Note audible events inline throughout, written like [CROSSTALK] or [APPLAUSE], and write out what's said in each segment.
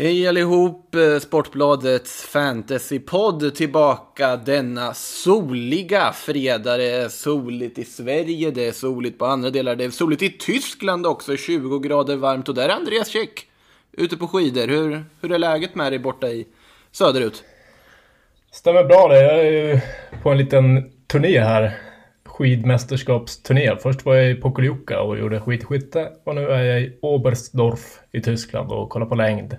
Hej allihop! Eh, Sportbladets fantasypodd tillbaka denna soliga fredag. Det är soligt i Sverige, det är soligt på andra delar, det är soligt i Tyskland också, 20 grader varmt. Och där är Andreas Käck ute på skidor. Hur, hur är läget med dig borta i söderut? Stämmer bra det. Jag är ju på en liten turné här. Skidmästerskapsturné. Först var jag i Pokljuka och gjorde skidskytte. Och nu är jag i Oberstdorf i Tyskland och kollar på längd.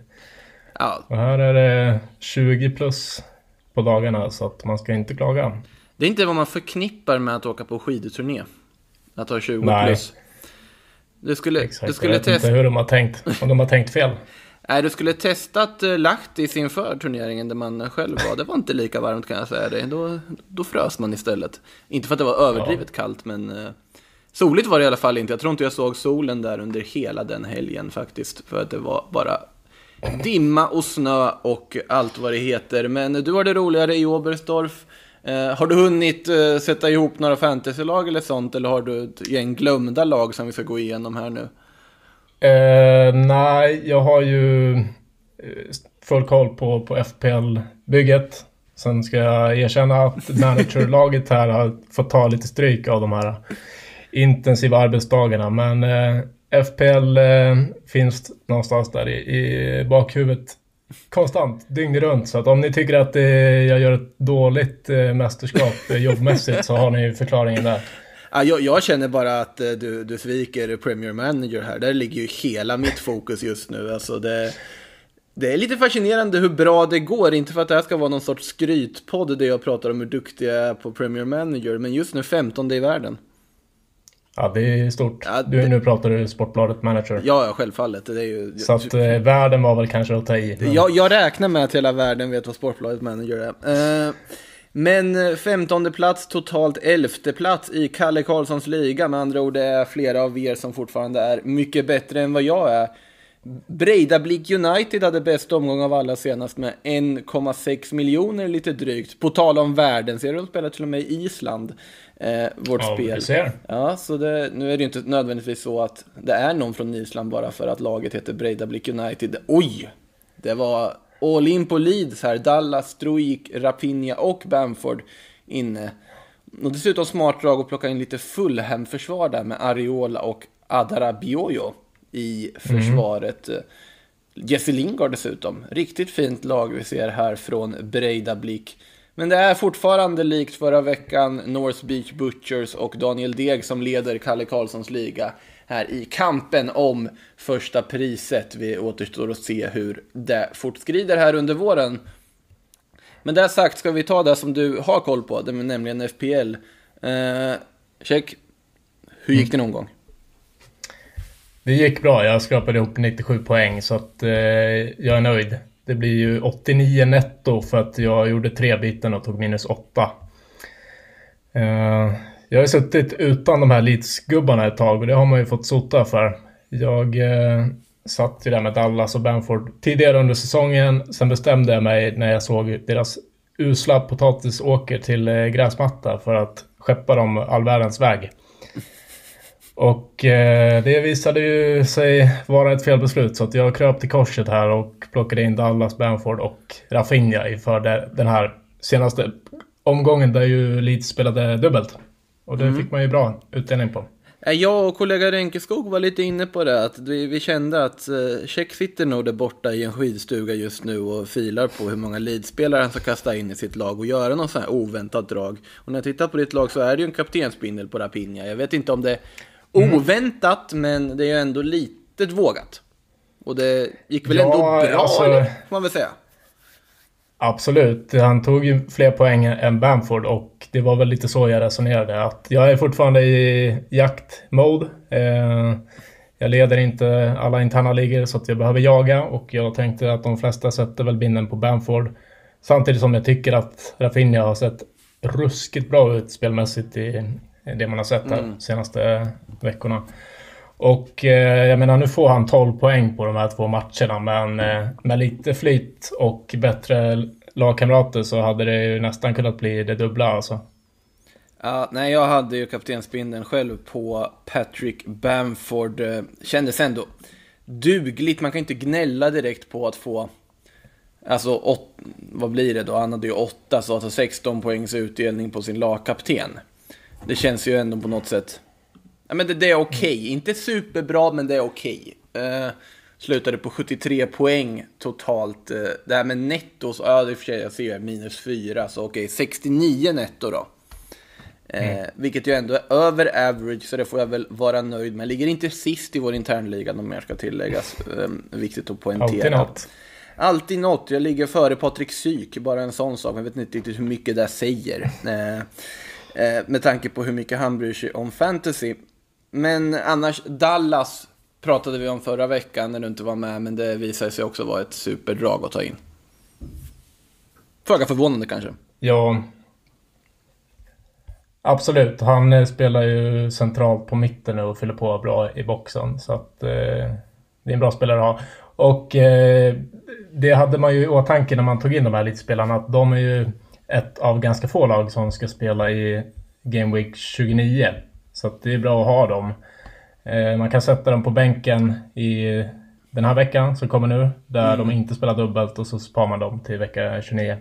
Ja, Och här är det 20 plus på dagarna så att man ska inte klaga. det är inte vad man förknippar med att åka på skidturné. Att ha 20 Nej. plus. Du skulle, Exakt. du skulle jag vet inte hur de har tänkt. Om de har tänkt fel. Nej, du skulle testat uh, Lahtis inför turneringen där man själv var. Det var inte lika varmt kan jag säga dig. Då, då frös man istället. Inte för att det var överdrivet kallt, men uh, soligt var det i alla fall inte. Jag tror inte jag såg solen där under hela den helgen faktiskt. För att det var bara dimma och snö och allt vad det heter. Men du har det roligare i Oberstdorf. Eh, har du hunnit eh, sätta ihop några fantasylag eller sånt? Eller har du ett gäng glömda lag som vi ska gå igenom här nu? Eh, nej, jag har ju eh, full koll på, på FPL-bygget. Sen ska jag erkänna att managerlaget här har fått ta lite stryk av de här intensiva arbetsdagarna. Men eh, FPL eh, finns någonstans där i, i bakhuvudet konstant, dygnet runt. Så att om ni tycker att eh, jag gör ett dåligt eh, mästerskap eh, jobbmässigt så har ni förklaringen där. Ja, jag, jag känner bara att eh, du, du sviker Premier Manager här. Där ligger ju hela mitt fokus just nu. Alltså det, det är lite fascinerande hur bra det går. Inte för att det här ska vara någon sorts skrytpodd där jag pratar om hur duktig jag är på Premier Manager. Men just nu 15 i världen. Ja, det är stort. Ja, du, det- nu pratar du Sportbladet Manager. Ja, ja, självfallet. Det är ju, Så att eh, världen var väl kanske att ta i. men- jag, jag räknar med att hela världen vet vad Sportbladet Manager är. Eh, men 15 plats, totalt 11 plats i Kalle Karlssons liga. Med andra ord, det är flera av er som fortfarande är mycket bättre än vad jag är. Breidablik United hade bäst omgång av alla senast med 1,6 miljoner lite drygt. På tal om världen, ser du de spelar till och med i Island, eh, vårt Ja, spel. ser. Ja, så det, nu är det inte nödvändigtvis så att det är någon från Island bara för att laget heter Breidablik United. Oj! Det var all in på Leeds här. Dallas, Struik, Rapinha och Bamford inne. Och dessutom smart drag att plocka in lite Fulham-försvar där med Ariola och Adara Bioyo i försvaret. Jesse Lingard dessutom. Riktigt fint lag vi ser här från Breidablik. Men det är fortfarande likt förra veckan North Beach Butchers och Daniel Deg som leder Kalle Karlssons liga här i kampen om första priset. Vi återstår att se hur det fortskrider här under våren. Men det sagt ska vi ta det som du har koll på, nämligen FPL. Eh, check. Hur gick din omgång? Det gick bra. Jag skrapade ihop 97 poäng så att eh, jag är nöjd. Det blir ju 89 netto för att jag gjorde tre biten och tog minus 8. Eh, jag har suttit utan de här Leeds-gubbarna ett tag och det har man ju fått sota för. Jag eh, satt ju där med Dallas och Bamford tidigare under säsongen. Sen bestämde jag mig när jag såg deras usla potatisåker till eh, gräsmatta för att skeppa dem all världens väg. Och eh, det visade ju sig vara ett felbeslut så att jag kröp till korset här och plockade in Dallas, Bamford och Rafinha inför det- den här senaste omgången där ju Leeds spelade dubbelt. Och det fick man ju bra utdelning på. Eh, Jag och kollega Renkeskog var lite inne på det, att vi, vi kände att eh, Check sitter nog där borta i en skidstuga just nu och filar på hur många leadspelare han ska kasta in i sitt lag och göra någon sån här oväntat drag. Och när jag tittar på ditt lag så är det ju en kaptensbindel på Rapinha. Jag vet inte om det är oväntat, men det är ju ändå lite vågat. Och det gick väl Ja, ändå bra, alltså- eller? Får man väl säga. Absolut, han tog ju fler poäng än Bamford och det var väl lite så jag resonerade. Att jag är fortfarande i jaktmode. Eh, jag leder inte alla interna ligor så att jag behöver jaga och jag tänkte att de flesta sätter väl binden på Bamford. Samtidigt som jag tycker att Rafinha har sett ruskigt bra ut spelmässigt i det man har sett här de senaste veckorna. Och eh, jag menar nu får han 12 poäng på de här två matcherna men eh, med lite flyt och bättre lagkamrater så hade det ju nästan kunnat bli det dubbla alltså. Ja, nej, jag hade ju kaptensbindeln själv på Patrick Bamford. Eh, Kändes ändå dugligt. Man kan inte gnälla direkt på att få Alltså, åt, vad blir det då? Han hade ju 8, så alltså 16 poängs utdelning på sin lagkapten. Det känns ju ändå på något sätt... Ja, men det, det är okej. Okay. Inte superbra, men det är okej. Okay. Uh, slutade på 73 poäng totalt. Uh, det här med netto, så, ja, det för sig, jag ser minus 4, så okej, okay, 69 netto då. Eh, mm. vilket ju ändå är över average, så det får jag väl vara nöjd med. Ligger inte sist i vår internliga, om mer ska tilläggas. Eh, viktigt att poängtera. Alltid något. Alltid något. Jag ligger före Patrik Syk, bara en sån sak. Jag vet inte riktigt hur mycket det säger. Eh, eh, Eh, med tanke på hur mycket han bryr sig om fantasy. Men annars, Dallas pratade vi om förra veckan när du inte var med, men det visade sig också vara ett superdrag att ta in. Föga förvånande kanske. Ja, Absolut, han eh, spelar ju centralt på mitten nu och fyller på bra i boxen. Så att eh, det är en bra spelare att ha. Och eh, det hade man ju i åtanke när man tog in de här elitspelarna. Att de är ju ett av ganska få lag som ska spela i Game Week 29. Så det är bra att ha dem. Eh, man kan sätta dem på bänken i den här veckan som kommer nu. Där mm. de inte spelar dubbelt och så spar man dem till vecka 29.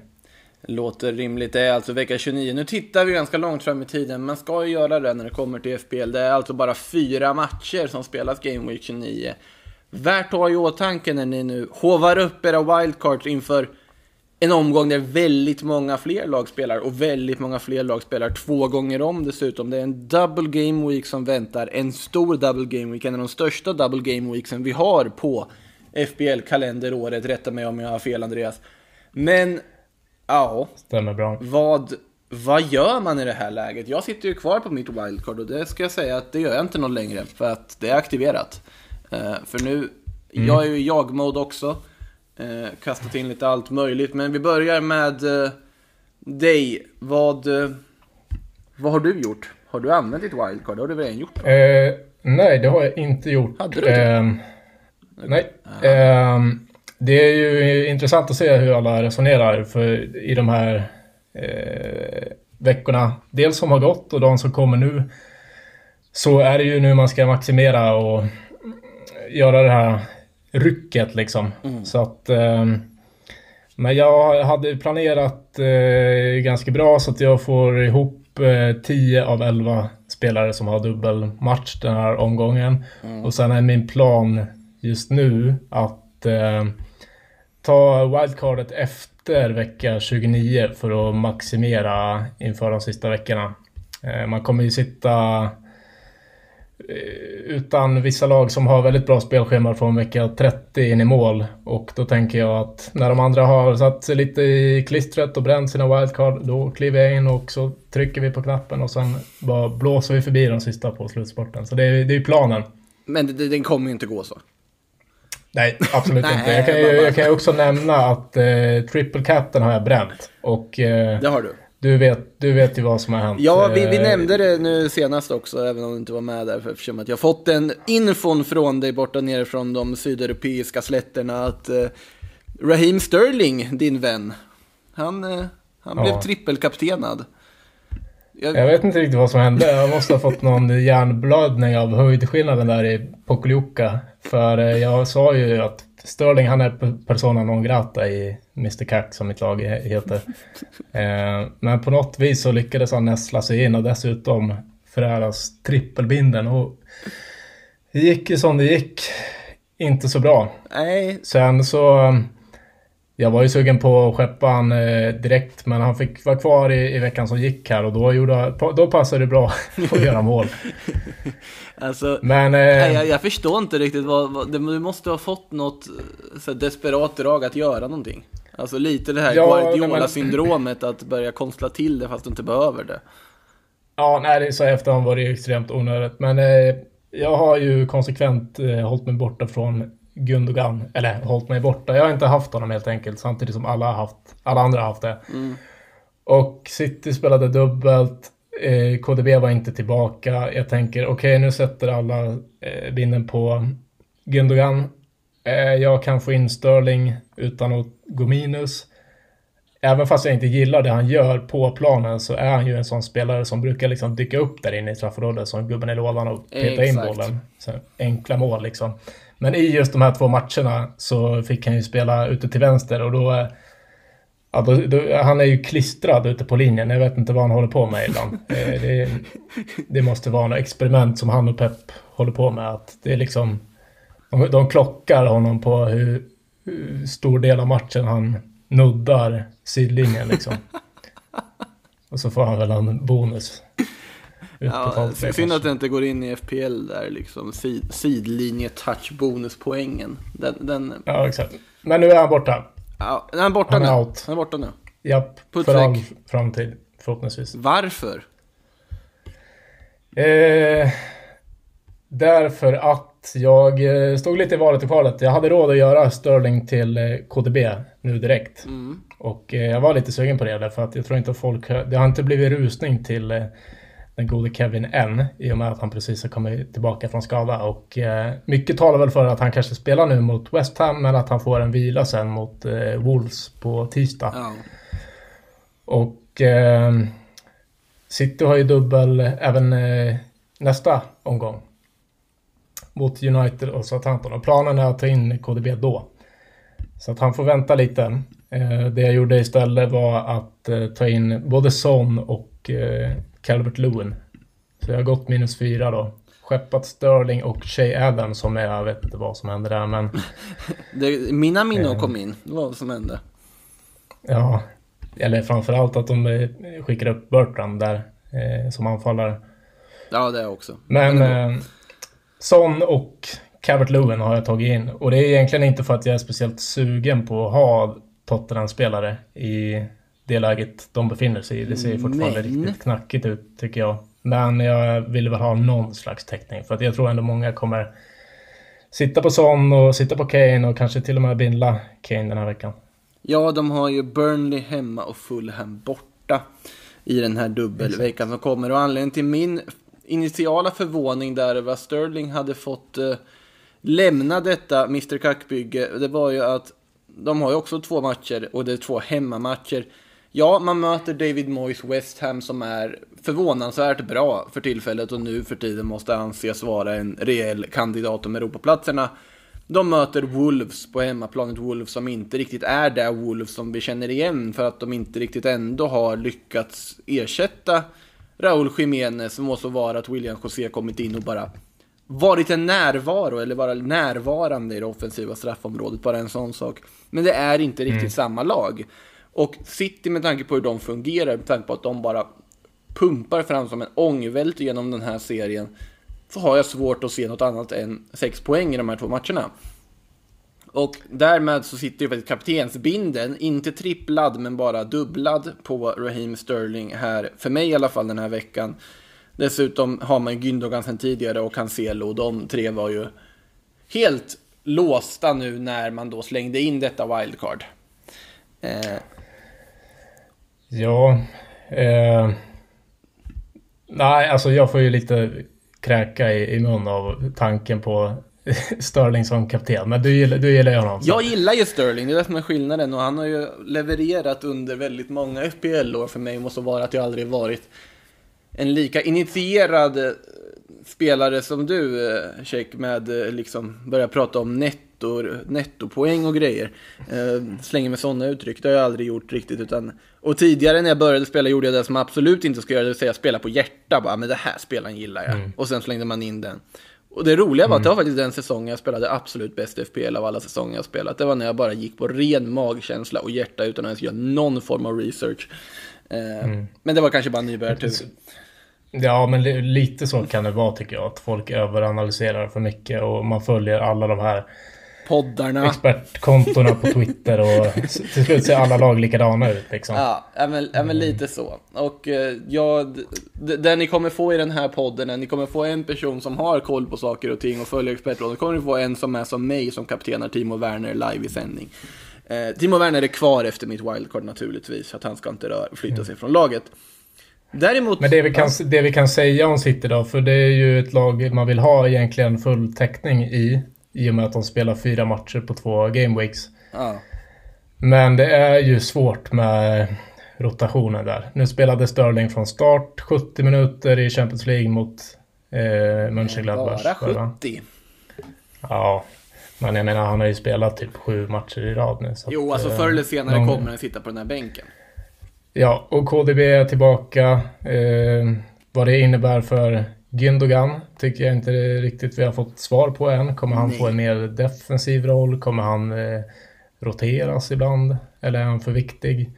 Låter rimligt. Det är alltså vecka 29. Nu tittar vi ganska långt fram i tiden. Man ska ju göra det när det kommer till FPL. Det är alltså bara fyra matcher som spelas Game Week 29. Värt att ha i åtanke när ni nu hovar upp era wildcards inför en omgång där väldigt många fler lag spelar och väldigt många fler lag spelar två gånger om dessutom. Det är en double game week som väntar, en stor double game week, en av de största double game weeksen vi har på FBL-kalenderåret. Rätta mig om jag har fel Andreas. Men Ja. Stämmer bra. Vad, vad gör man i det här läget? Jag sitter ju kvar på mitt wildcard och det ska jag säga att det gör jag inte någon längre för att det är aktiverat. Uh, för nu, mm. jag är ju i jag-mode också. Uh, kastat in lite allt möjligt. Men vi börjar med uh, dig. Vad, vad har du gjort? Har du använt ditt wildcard? Det har du väl redan gjort? nej, det har jag inte gjort. Hade du inte? Ehm, nej. Ehm, det är ju intressant att se hur alla resonerar för i de här eh, veckorna. Dels som har gått och de som kommer nu. Så är det ju nu man ska maximera och göra det här rycket liksom. Mm. Så att... Eh, men jag hade planerat eh, ganska bra så att jag får ihop 10 eh, av 11 spelare som har dubbelmatch den här omgången. Mm. Och sen är min plan just nu att eh, ta wildcardet efter vecka 29 för att maximera inför de sista veckorna. Eh, man kommer ju sitta utan vissa lag som har väldigt bra spelschema från vecka 30 in i mål. Och då tänker jag att när de andra har satt sig lite i klistret och bränt sina wildcard, då kliver jag in och så trycker vi på knappen och sen bara blåser vi förbi de sista på slutspurten. Så det är, det är planen. Men den kommer ju inte gå så. Nej, absolut [LAUGHS] Nej, inte. Jag kan, ju, jag kan också nämna att eh, Triple Captain har jag bränt. Och, eh, det har du. Du vet, du vet ju vad som har hänt. Ja, vi, vi eh, nämnde det nu senast också, även om du inte var med där. För eftersom att jag fått en infon från dig borta nere från de sydeuropeiska slätterna att eh, Raheem Sterling, din vän, han, eh, han ja. blev trippelkaptenad. Jag... jag... vet inte riktigt vad som hände. Jag måste ha fått någon hjärnblödning av höjdskillnaden där i Pokljuka. För eh, jag sa ju att Sterling han är persona non grata i Mr Cack som mitt lag heter. [LAUGHS] Eh, men på något vis så lyckades han näsla sig in och dessutom föräras trippelbinden. Och det gick ju som det gick. Inte så bra. Nej. Sen så jag var ju sugen på att skeppa han eh, direkt, men han fick vara kvar i, i veckan som gick här och då, gjorde, då passade det bra [LAUGHS] att göra mål. [LAUGHS] alltså, men, eh, nej, jag, jag, förstår inte riktigt vad, vad du måste ha fått något eh, så desperat drag att göra någonting. Alltså lite det här ja, Guardiola-syndromet att börja konstla till det fast du inte behöver det. Ja, nej, det är så efterhand var det extremt onödigt, men eh, jag har ju konsekvent eh, hållit mig borta från Gundogan, eller hållit mig borta. Jag har inte haft honom helt enkelt, samtidigt som alla, haft, alla andra har haft det. Mm. Och City spelade dubbelt. Eh, KDB var inte tillbaka. Jag tänker, okej, okay, nu sätter alla eh, binden på Gundogan. Eh, jag kan få in Sterling utan att gå minus. Även fast jag inte gillar det han gör på planen så är han ju en sån spelare som brukar liksom dyka upp där inne i straffområdet som gubben i lådan och peta in bollen. Så enkla mål liksom. Men i just de här två matcherna så fick han ju spela ute till vänster och då... Ja, då, då han är ju klistrad ute på linjen. Jag vet inte vad han håller på med ibland. [LAUGHS] Eh, det, det måste vara något experiment som han och Pep håller på med. Att det är liksom... De, de klockar honom på hur, hur stor del av matchen han nuddar sidlinjen liksom. [LAUGHS] Och så får han väl en bonus. Ja, synd att det inte går in i FPL där liksom. Sid, sidlinje touch bonuspoängen. Den, den... Ja, exakt. Men nu är han borta. Ja, är han borta han är nu? Out. Han är borta nu. Japp, Putt för all framtid. Förhoppningsvis. Varför? Eh, därför att jag eh, stod lite i valet och kvalet. Jag hade råd att göra Sterling till eh, KDB nu direkt. Mm. Och eh, jag var lite sugen på det därför att jag tror inte att folk... Det har inte blivit rusning till den gode Kevin än i och med att han precis har kommit tillbaka från skada. Och eh, mycket talar väl för att han kanske spelar nu mot West Ham men att han får en vila sen mot eh, Wolves på tisdag. Ja. Och eh, City har ju dubbel även eh, nästa omgång. Mot United och Southampton. Och planen är att ta in KDB då. Så att han får vänta lite. Eh, det jag gjorde istället var att eh, ta in både Son och Calvert Lewin. Så jag har gått minus fyra då. Skeppat Sterling och Shay Adams som är, jag vet inte vad som hände där men [LAUGHS] Det, mina minnen Eh. kom in. Det var vad som hände. Ja, eller framförallt att de eh, skickar upp Bertrand där eh, som anfallare. Ja, det också. Men ändå. eh, Son och Calvert Lewin har jag tagit in. Och det är egentligen inte för att jag är speciellt sugen på att ha Tottenham-spelare i det läget de befinner sig i. Det ser ju fortfarande Men- riktigt knackigt ut tycker jag. Men jag vill väl ha någon slags täckning. För att jag tror ändå många kommer sitta på Son och sitta på Kane och kanske till och med bindla Kane den här veckan. Ja, de har ju Burnley hemma och Fulham borta i den här dubbelveckan som kommer. Och anledningen till min initiala förvåning där över att Sterling hade fått eh, lämna detta Mr Kackbygge, det var ju att de har ju också två matcher och det är två hemmamatcher. Ja, man möter David Moyes West Ham som är förvånansvärt bra för tillfället och nu för tiden måste anses vara en rejäl kandidat om Europaplatserna. De möter Wolves på hemmaplanet, Wolves som inte riktigt är det Wolves som vi känner igen för att de inte riktigt ändå har lyckats ersätta Raúl Jiménez, må så vara att William José kommit in och bara varit en närvaro eller vara närvarande i det offensiva straffområdet, bara en sån sak. Men det är inte riktigt samma lag. Och City med tanke på hur de fungerar, med tanke på att de bara pumpar fram som en ångvält genom den här serien, så har jag svårt att se något annat än sex poäng i de här två matcherna. Och därmed så sitter ju faktiskt kaptensbinden, inte tripplad men bara dubblad på Raheem Sterling här, för mig i alla fall den här veckan. Dessutom har man ju Gündogan sen tidigare och Cancelo, de tre var ju helt låsta nu när man då slängde in detta wildcard. Eh, Ja. Eh, nej, alltså jag får ju lite kräka i, i mun av tanken på [LAUGHS] Sterling som kapten. Men du gillar, du gillar ju honom. så- Jag gillar ju Sterling, det är det som är skillnaden och han har ju levererat under väldigt många FPL-år för mig måste vara att jag aldrig varit en lika initierad eh, spelare som du, eh, Check, med eh, liksom börja prata om netto, nettopoäng och grejer. Eh, slänger med sådana uttryck, det har jag aldrig gjort riktigt utan och tidigare när jag började spela gjorde jag det som man absolut inte ska göra, det vill säga spela på hjärta bara, men det här spelaren gillar jag. Och sen slängde man in den. Och det roliga var att det var faktiskt den säsongen jag spelade absolut bäst FPL av alla säsonger jag spelat. Det var när jag bara gick på ren magkänsla och hjärta utan att ens göra någon form av research. Eh, Men det var kanske bara nybörjartur. Ja, men li- lite så kan det vara tycker jag. Att folk överanalyserar för mycket och man följer alla de här Poddarna. expertkontona på Twitter och till slut ser alla lag likadana ut liksom. Ja, men, men lite så. Och eh, ja, det ni kommer få i den här podden är ni kommer få en person som har koll på saker och ting och följer expertrådet. Då kommer ni få en som är som mig som kaptenar Timo Werner live i sändning. Eh, Timo Werner är kvar efter mitt wildcard naturligtvis, så att han ska inte röra, flytta sig från laget. Däremot... Men det vi, kan, det vi kan säga om City då, för det är ju ett lag man vill ha egentligen full täckning i. I och med att de spelar fyra matcher på två gameweeks. Ja. Men det är ju svårt med rotationen där. Nu spelade Sterling från start 70 minuter i Champions League mot eh, Mönchengladbach. Bara va? 70. Ja. Men jag menar, han har ju spelat typ sju matcher i rad nu. Så jo, alltså eh, förr eller senare någon- kommer han sitta på den här bänken. Ja, och KDB är tillbaka. Eh, vad det innebär för Gündogan tycker jag inte riktigt vi har fått svar på än. Kommer han Nej. få en mer defensiv roll? Kommer han eh, roteras ibland? Eller är han för viktig?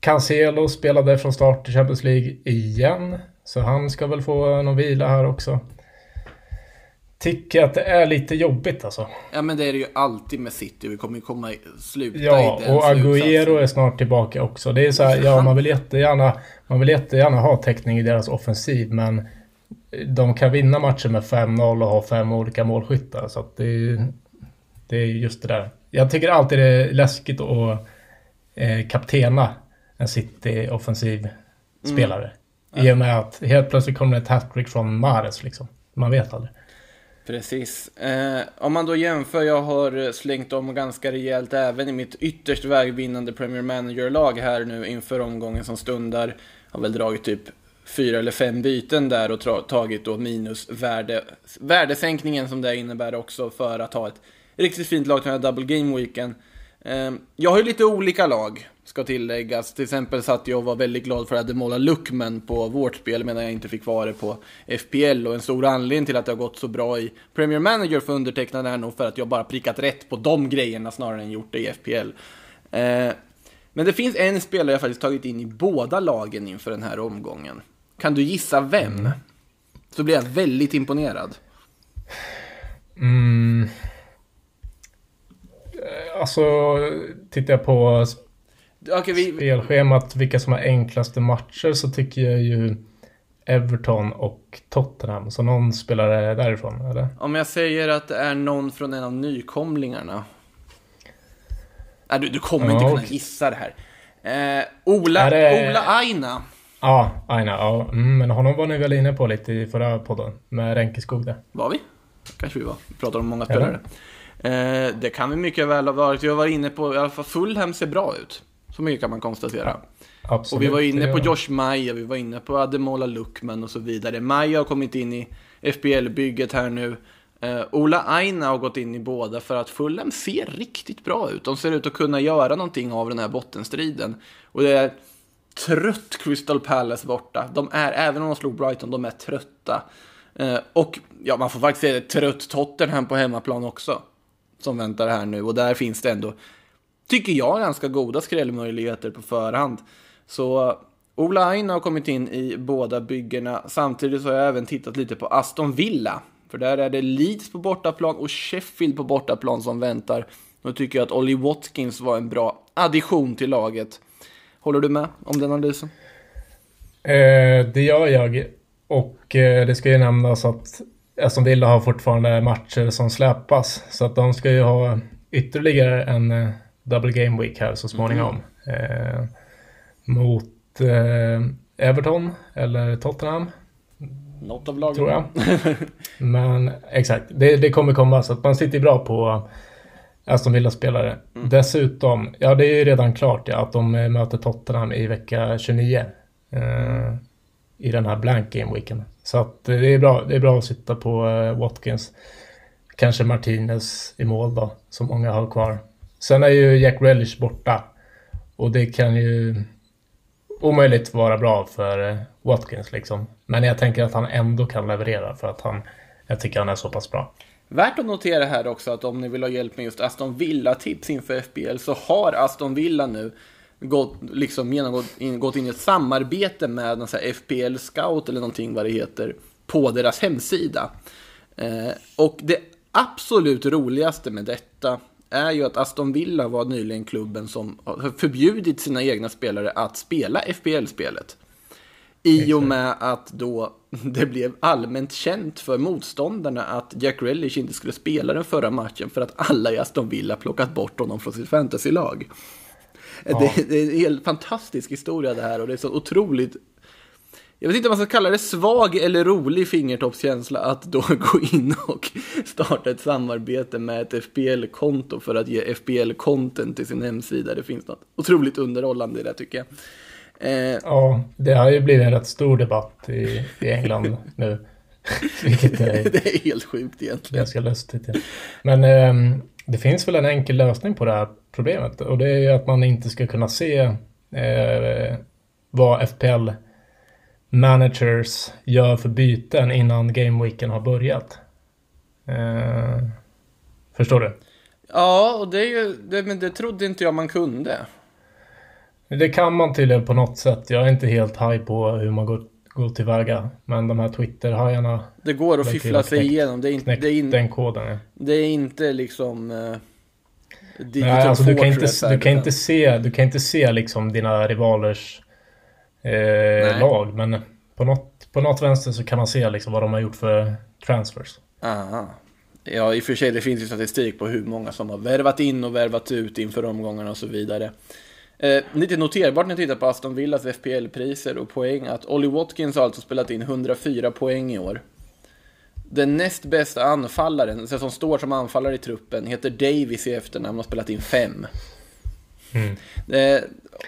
Cancelo spelade från start i Champions League igen. Så han ska väl få någon vila här också. Tycker att det är lite jobbigt alltså. Ja, men det är det ju alltid med City. Vi kommer ju komma sluta Ja, i den och Agüero slutsatsen. är snart tillbaka också. Det är så här, ja man vill jättegärna, man vill jättegärna ha täckning i deras offensiv, men de kan vinna matcher med 5-0 och ha fem olika målskyttar. Så det, är- det är just det där. Jag tycker alltid det är läskigt att eh, kaptena en City-offensiv spelare. I och med att helt plötsligt kommer det ett hattrick från Mahrez liksom. Man vet aldrig. Precis. Eh, om man då jämför, jag har slängt om ganska rejält även i mitt ytterst vägvinnande Premier Manager-lag här nu inför omgången som stundar. Har väl dragit typ fyra eller fem byten där och tagit då minus värde, värdesänkningen som det innebär också för att ha ett riktigt fint lag till den här double game weeken. Ehm, jag har ju lite olika lag, ska tilläggas. Till exempel satt jag och var väldigt glad för att Ademola Luckman på vårt spel medan jag inte fick vara det på FPL. Och en stor anledning till att det har gått så bra i Premier Manager för undertecknad är nog för att jag bara prickat rätt på de grejerna snarare än gjort det i FPL. Ehm, men det finns en spelare jag faktiskt tagit in i båda lagen inför den här omgången. Kan du gissa vem? Så blir jag väldigt imponerad. Mm. Alltså, tittar jag på Okej, vi, spelschemat, vilka som har enklaste matcher, så tycker jag ju Everton och Tottenham. Så någon spelare därifrån, eller? Om jag säger att det är någon från en av nykomlingarna. Nej, du, du kommer Ja, inte kunna gissa det här. Eh, Ola, det- Ola Aina. Ja, Aina. Ja, mm, men honom var ni väl inne på lite i förra podden med Ränkeskog där. Var vi? Kanske vi var. Vi pratar om många Ja. spelare. Eh, det kan vi mycket väl ha varit. Vi var inne på, i alla fall Fulham ser bra ut. Så mycket kan man konstatera. Absolut. Och vi var inne på Josh Maja, vi var inne på Ademola Luckman och så vidare. Maja har kommit in i FBL-bygget här nu. Eh, Ola Aina har gått in i båda för att Fulham ser riktigt bra ut. De ser ut att kunna göra någonting av den här bottenstriden. Och det är trött Crystal Palace borta. De är, även om de slog Brighton, de är trötta. Eh, och ja, man får faktiskt säga det, trött Tottenham på hemmaplan också. Som väntar här nu. Och där finns det ändå tycker jag, ganska goda skrällmöjligheter på förhand. Så eh, Ola Aina har kommit in i båda byggena. Samtidigt så har jag även tittat lite på Aston Villa. För där är det Leeds på bortaplan och Sheffield på bortaplan som väntar. Då tycker jag att Ollie Watkins var en bra addition till laget. Håller du med om den analysen? Eh, det gör jag. Och eh, det ska ju nämnas att Aston Villa har fortfarande matcher som släpas. Så att de ska ju ha ytterligare en eh, double game week här så småningom. Eh, mot eh, Everton eller Tottenham, Något av lagen. tror jag. [LAUGHS] Men exakt, det, det kommer komma. Så att man sitter bra på Aston Villa-spelare. Dessutom, ja det är ju redan klart ja, att de eh, möter Tottenham i vecka 29. Eh, I den här blank game weeken. Så att eh, det är bra, det är bra att sitta på eh, Watkins. Kanske Martinez i mål då, som många har kvar. Sen är ju Jack Relish borta. Och det kan ju omöjligt vara bra för Watkins liksom. Men jag tänker att han ändå kan leverera för att han, jag tycker han är så pass bra. Värt att notera här också att om ni vill ha hjälp med just Aston Villa-tips inför FBL så har Aston Villa nu gått, liksom genomgått in, gått in i ett samarbete med någon FPL-scout eller någonting vad det heter på deras hemsida. Eh, och det absolut roligaste med detta är ju att Aston Villa var nyligen klubben som har förbjudit sina egna spelare att spela FPL-spelet. I och med att då [LAUGHS] det blev allmänt känt för motståndarna att Jack Relish inte skulle spela den förra matchen för att alla i Aston Villa plockat bort honom från sitt fantasylag. Det, det är en helt fantastisk historia det här och det är så otroligt jag vet inte om man ska kalla det svag eller rolig fingertoppskänsla att då [LAUGHS] gå in och starta ett samarbete med ett FPL-konto för att ge FPL-content till sin hemsida. Det finns något otroligt underhållande i det tycker jag. Eh, Ja, det har ju blivit en rätt stor debatt i, i England nu. [LAUGHS] Vilket är, det är helt sjukt egentligen. Ganska lustigt. Ja. Men eh, det finns väl en enkel lösning på det här problemet och det är ju att man inte ska kunna se eh, vad FPL managers gör för byten innan gameweeken har börjat. Eh, förstår du? Ja, och det, är ju, det, men det trodde inte jag man kunde. Det kan man tydligen på något sätt. Jag är inte helt high på hur man går, går tillväga. Men de här Twitter-hajarna... Det går att fiffla sig knäckt, igenom. Det är, inte, det är in, den koden, ja. Det är inte liksom... Uh, Nej, alltså du kan, inte, du, kan inte se, du kan inte se liksom dina rivalers eh, lag. Men på något, på något vänster så kan man se liksom vad de har gjort för transfers. Aha. Ja, i och för sig, det finns ju statistik på hur många som har värvat in och värvat ut inför omgångarna och så vidare. Eh, lite noterbart när jag tittar på Aston Villas FPL-priser och poäng att Ollie Watkins har alltså spelat in 104 poäng i år. Den näst bästa anfallaren, alltså som står som anfallare i truppen, heter Davis i efternamn och har spelat in 5. Mm. Eh,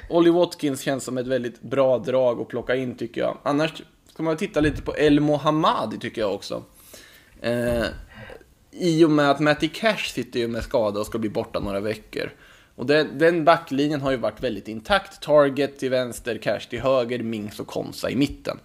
Ollie Watkins känns som ett väldigt bra drag att plocka in tycker jag. Annars ska man titta lite på El Mohammadi tycker jag också. Eh, I och med att Matty Cash sitter ju med skada och ska bli borta några veckor. Och den, den backlinjen har ju varit väldigt intakt. Target till vänster, Cash till höger, Mings och Konsa i mitten.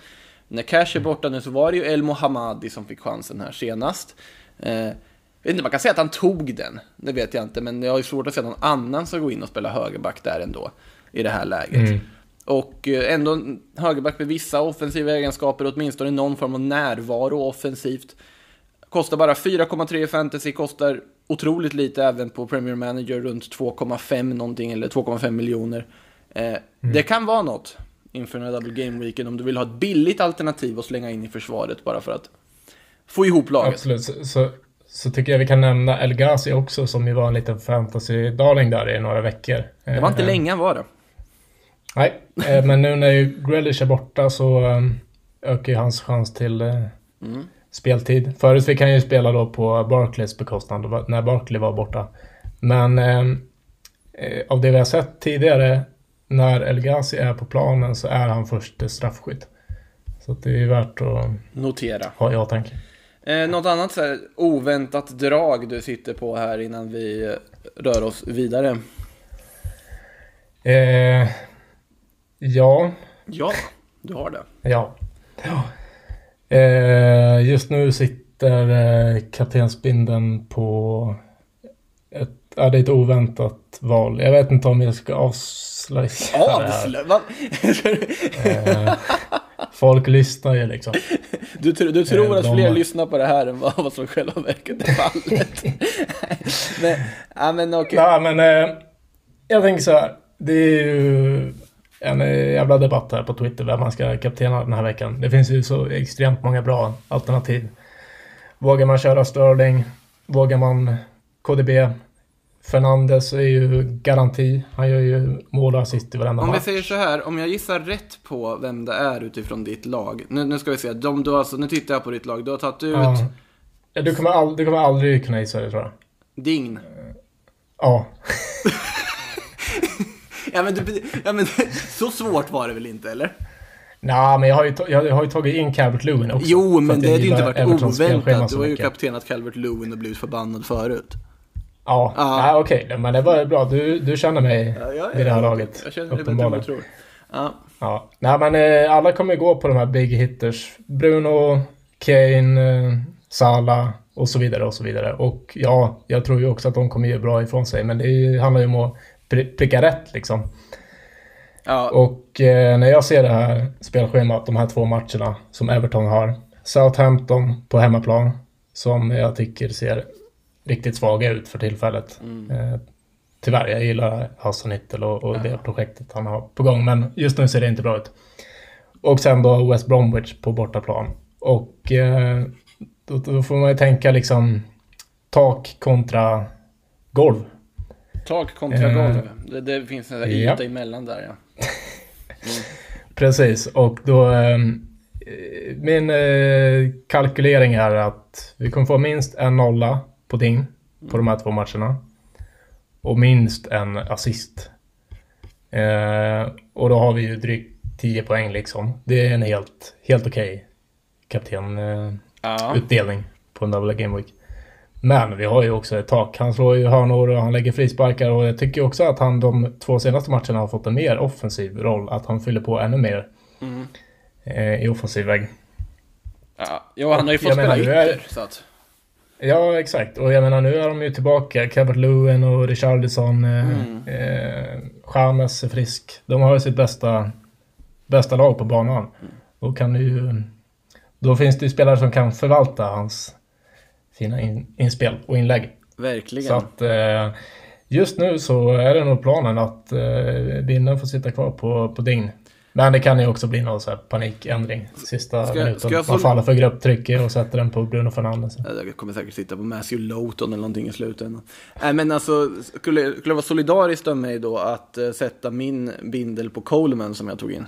När Cash är borta nu så var det ju El Mohammadi som fick chansen här senast. Eh, vet inte, man kan säga att han tog den, det vet jag inte, men jag har ju svårt att se någon annan ska gå in och spela högerback där ändå, i det här läget. Mm. Och eh, ändå högerback med vissa offensiva egenskaper, åtminstone någon form av närvaro offensivt. Kostar bara 4,3 i fantasy, kostar otroligt lite även på Premier Manager, runt 2,5 någonting, eller 2,5 miljoner. Eh, mm. Det kan vara något inför den här double game weeken om du vill ha ett billigt alternativ att slänga in i försvaret bara för att få ihop laget. Absolut, så, så, så tycker jag vi kan nämna El Ghazi också som ju var en liten fantasy-darling där i några veckor. Det var inte eh, länge var det. Nej, eh, men nu när ju Grealish är borta så um, ökar ju hans chans till uh, mm speltid. Förut fick han ju spela då på Barclays bekostnad när Barkley var borta. Men ehm, eh, av det vi har sett tidigare när El Ghazi är på planen så är han först straffskytt. Så det är värt att notera. Ha i åtanke. Eh, något annat så här oväntat drag du sitter på här innan vi rör oss vidare? Eh, ja. Ja, du har det. Ja. ja. Eh, just nu sitter eh, kaptensbindeln på ett, ja, det är ett oväntat val. Jag vet inte om jag ska avslöja Avslöja? eh, folk lyssnar ju liksom. Du, du tror att fler lyssnar på det här än vad, vad som själva verket är fallet? [LAUGHS] men, ja, men okej. Okay. Ja, men eh, jag tänker så här. Det är ju en jävla debatt här på Twitter vem man ska kaptena den här veckan. Det finns ju så extremt många bra alternativ. Vågar man köra Sterling? Vågar man KDB? Fernandes är ju garanti. Han gör ju mål och assist i varenda Om match. vi säger så här, om jag gissar rätt på vem det är utifrån ditt lag. Nu, nu ska vi se, de, du alltså, nu tittar jag på ditt lag. Du har tagit ut... Ja. Du, kommer all, du kommer aldrig kunna gissa det tror jag. Dign. Ja. [LAUGHS] ja, men, du, ja, men [LAUGHS] så svårt var det väl inte, eller? Nej, men jag har, ju, jag har ju tagit in Calvert Lewin också. Jo, men det hade ju inte varit Evertons oväntat. Du har ju kaptenat Calvert Lewin och blivit förbannad förut. Ja, ja. ja okej. Okay. Men det var bra. Du, du känner mig ja, ja, vid det här laget. Jag känner det bättre än vad tror. Ja. ja. Nej, men eh, alla kommer gå på de här big hitters. Bruno, Kane, eh, Salah och så vidare och så vidare. Och ja, jag tror ju också att de kommer göra bra ifrån sig. Men det handlar ju om att pricka rätt liksom. Ja. Och eh, när jag ser det här spelschemat, de här två matcherna som Everton har. Southampton på hemmaplan, som jag tycker ser riktigt svaga ut för tillfället. Mm. Eh, tyvärr, jag gillar Hassan Hittel och, och ja. det projektet han har på gång, men just nu ser det inte bra ut. Och sen då West Bromwich på bortaplan. Och eh, då, då, får man ju tänka liksom tak kontra golv. Tak kontra uh, golv. Det, det, finns en yta ja. emellan där ja. Mm. [LAUGHS] Precis, och då... Um, min uh, kalkylering är att vi kommer få minst en nolla på ding mm. på de här två matcherna. Och minst en assist. Uh, och då har vi ju drygt 10 poäng liksom. Det är en helt, helt okej okay kapten. Uh, ja. utdelning på en double game week. Men vi har ju också ett tak. Han slår ju hörnor och han lägger frisparkar och jag tycker också att han de två senaste matcherna har fått en mer offensiv roll. Att han fyller på ännu mer mm. eh, i offensiv väg. Ja, jo, han har ju fått spela ytter. Så att... Ja, exakt. Och jag menar, nu är de ju tillbaka. Calvert Lewin och Richarlison. Eh, mm. eh, James är frisk. De har ju sitt bästa, bästa lag på banan. Mm. Då kan ju... Då finns det ju spelare som kan förvalta hans fina in, inspel och inlägg. Verkligen. Så att eh, just nu så är det nog planen att eh, Binnen får sitta kvar på, på Dign. Men det kan ju också bli någon så här panikändring sista ska, minuten. Ska Man faller för grupptrycket och sätter den på Bruno Fernandes. Jag kommer säkert sitta på Matthew Lowton eller någonting i slutändan. Nej men alltså, skulle, skulle det vara solidariskt av mig då att uh, sätta min bindel på Coleman som jag tog in?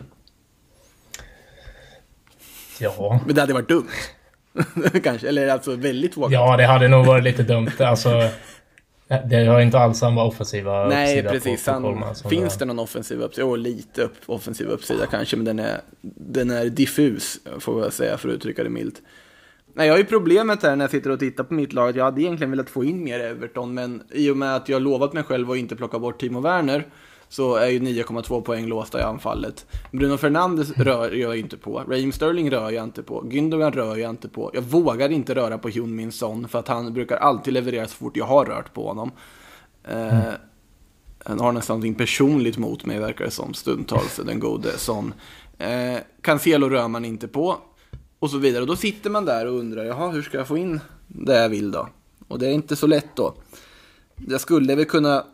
Ja. Men det hade varit dumt. [LAUGHS] Kanske, eller alltså väldigt vågat. Ja, det hade nog varit lite dumt. Alltså, det har inte alls samma offensiva Nej, uppsida precis. på, på Coleman. Finns det... det någon offensiv uppsida? Jo, lite upp, offensiv uppsida kanske, men den är, den är diffus, får jag säga, för att uttrycka det milt. Nej, jag har ju problemet här när jag sitter och tittar på mitt lag, att jag hade egentligen velat få in mer Everton, men i och med att jag lovat mig själv att inte plocka bort Timo Werner, så är ju 9,2 poäng låsta i anfallet. Bruno Fernandes rör jag inte på. Raheem Sterling rör jag inte på. Gündogan rör jag inte på. Jag vågar inte röra på Hyun Min Son för att han brukar alltid leverera så fort jag har rört på honom. Mm. Eh, han har nästan någonting personligt mot mig verkar det som stundtals, den gode Son. Eh, Cancelo rör man inte på. Och så vidare. Och då sitter man där och undrar, jaha, hur ska jag få in det jag vill då? Och det är inte så lätt då. Jag skulle väl kunna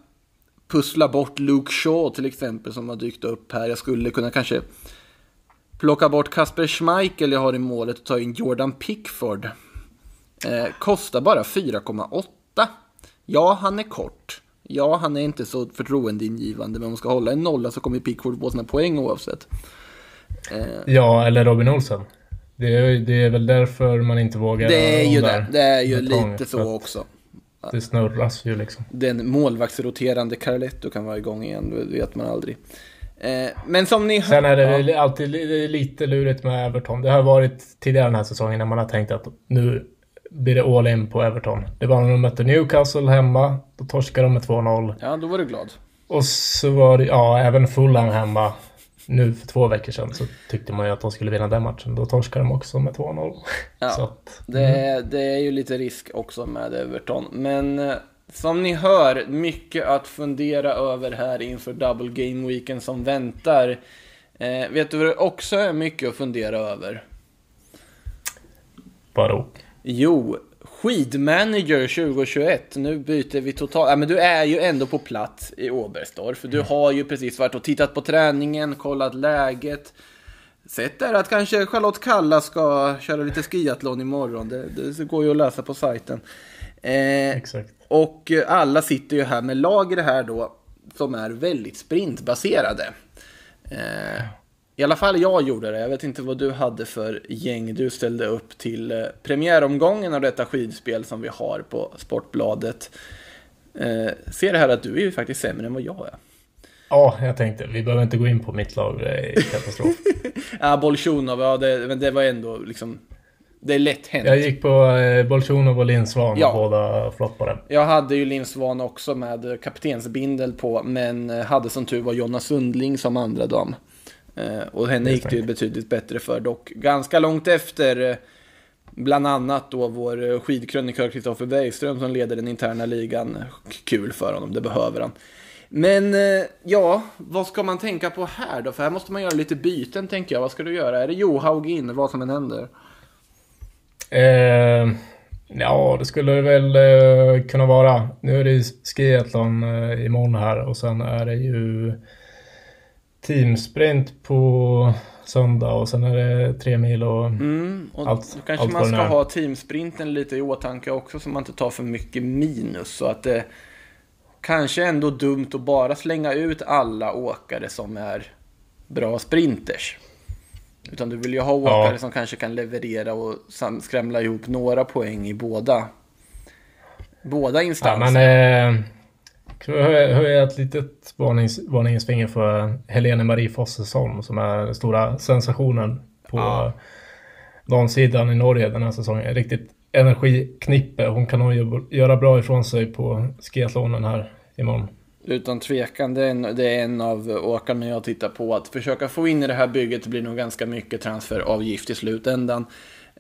pussla bort Luke Shaw till exempel som har dykt upp här. Jag skulle kunna kanske plocka bort Kasper Schmeichel jag har i målet och ta in Jordan Pickford. Eh, kostar bara 4,8. Ja, han är kort. Ja, han är inte så förtroendeingivande, men om man ska hålla en nolla så kommer Pickford på sina poäng oavsett. Eh, ja, eller Robin Olsen. Det är, det är väl därför man inte vågar. Det är ju det. Det är ju lite så också. Det snurras ju liksom. Den målvaktsroterande Carletto kan vara igång igen, det vet man aldrig. Eh, men som ni Sen är det ja. alltid lite lurigt med Everton. Det har varit tidigare den här säsongen när man har tänkt att nu blir det all in på Everton. Det var när de mötte Newcastle hemma. Då torskade de med 2-0. Ja, då var du glad. Och så var det, ja, även Fulham hemma nu för två veckor sedan så tyckte man ju att de skulle vinna den matchen. Då torskade de också med 2-0. Ja, att, det, mm. det, är ju lite risk också med Everton. Men eh, som ni hör, mycket att fundera över här inför Double Game Weekend som väntar. Eh, vet du vad det också är mycket att fundera över? Vadå? Jo, Skidmanager 2021, nu byter vi totalt. Ja, men du är ju ändå på plats i Oberstdorf. Du mm. har ju precis varit och tittat på träningen, kollat läget. Sett där att kanske Charlotte Kalla ska köra lite skiathlon imorgon. Det, det går ju att läsa på sajten. Eh, Exakt. Och alla sitter ju här med lag i det här då, som är väldigt sprintbaserade. Eh, i alla fall jag gjorde det. Jag vet inte vad du hade för gäng du ställde upp till eh, premiäromgången av detta skidspel som vi har på Sportbladet. Eh, ser här att du är ju faktiskt sämre än vad jag är. Ja, jag tänkte, vi behöver inte gå in på mitt lag, det är katastrof. [LAUGHS] ja, Bolsjunov, ja, det, men det var ändå liksom... Det är lätt hänt. Jag gick på eh, Bolsjunov och Linsvan ja. båda floppade. Jag hade ju Linsvan också med kaptensbindel på, men eh, hade som tur var Jonna Sundling som andra dam. Eh, och henne gick det ju betydligt bättre för, dock ganska långt efter eh, Bland annat då vår eh, skidkrönikör Kristoffer Bergström som leder den interna ligan. Kul för honom, det behöver han. Men ja, vad ska man tänka på här då? För här måste man göra lite byten tänker jag. Vad ska du göra? Är det Johaug in, vad som än händer? Eh, ja, det skulle det väl eh, kunna vara. Nu är det skiathlon eh, imorgon här och sen är det ju teamsprint på söndag och sen är det tre mil och, mm, och allt. Då kanske allt man ska ha teamsprinten lite i åtanke också så man inte tar för mycket minus. Så att det kanske ändå dumt att bara slänga ut alla åkare som är bra sprinters. Utan du vill ju ha åkare ja. som kanske kan leverera och skrämla ihop några poäng i båda, båda instanserna. Ja, men, eh höja ett litet varnings, varningens finger för Helene Marie Fossesholm som är den stora sensationen på ja. damsidan i Norge den här säsongen. Riktigt energiknippe. Hon kan nog göra bra ifrån sig på skiathlonen här imorgon. Utan tvekan, det är, en, det är en av åkarna jag tittar på. Att försöka få in i det här bygget blir nog ganska mycket transferavgift i slutändan.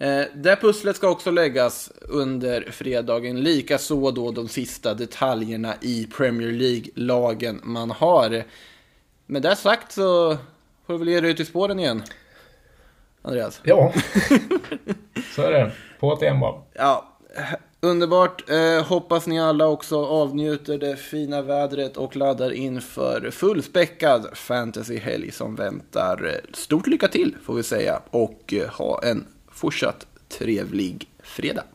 Eh, det pusslet ska också läggas under fredagen, likaså då de sista detaljerna i Premier League-lagen man har. Med det sagt så får vi väl ge dig ut i spåren igen. Andreas? Ja, så är det. På ett bara. Ja, underbart. Eh, hoppas ni alla också avnjuter det fina vädret och laddar inför fullspäckad fantasyhelg som väntar. Stort lycka till får vi säga och eh, ha en fortsatt trevlig fredag.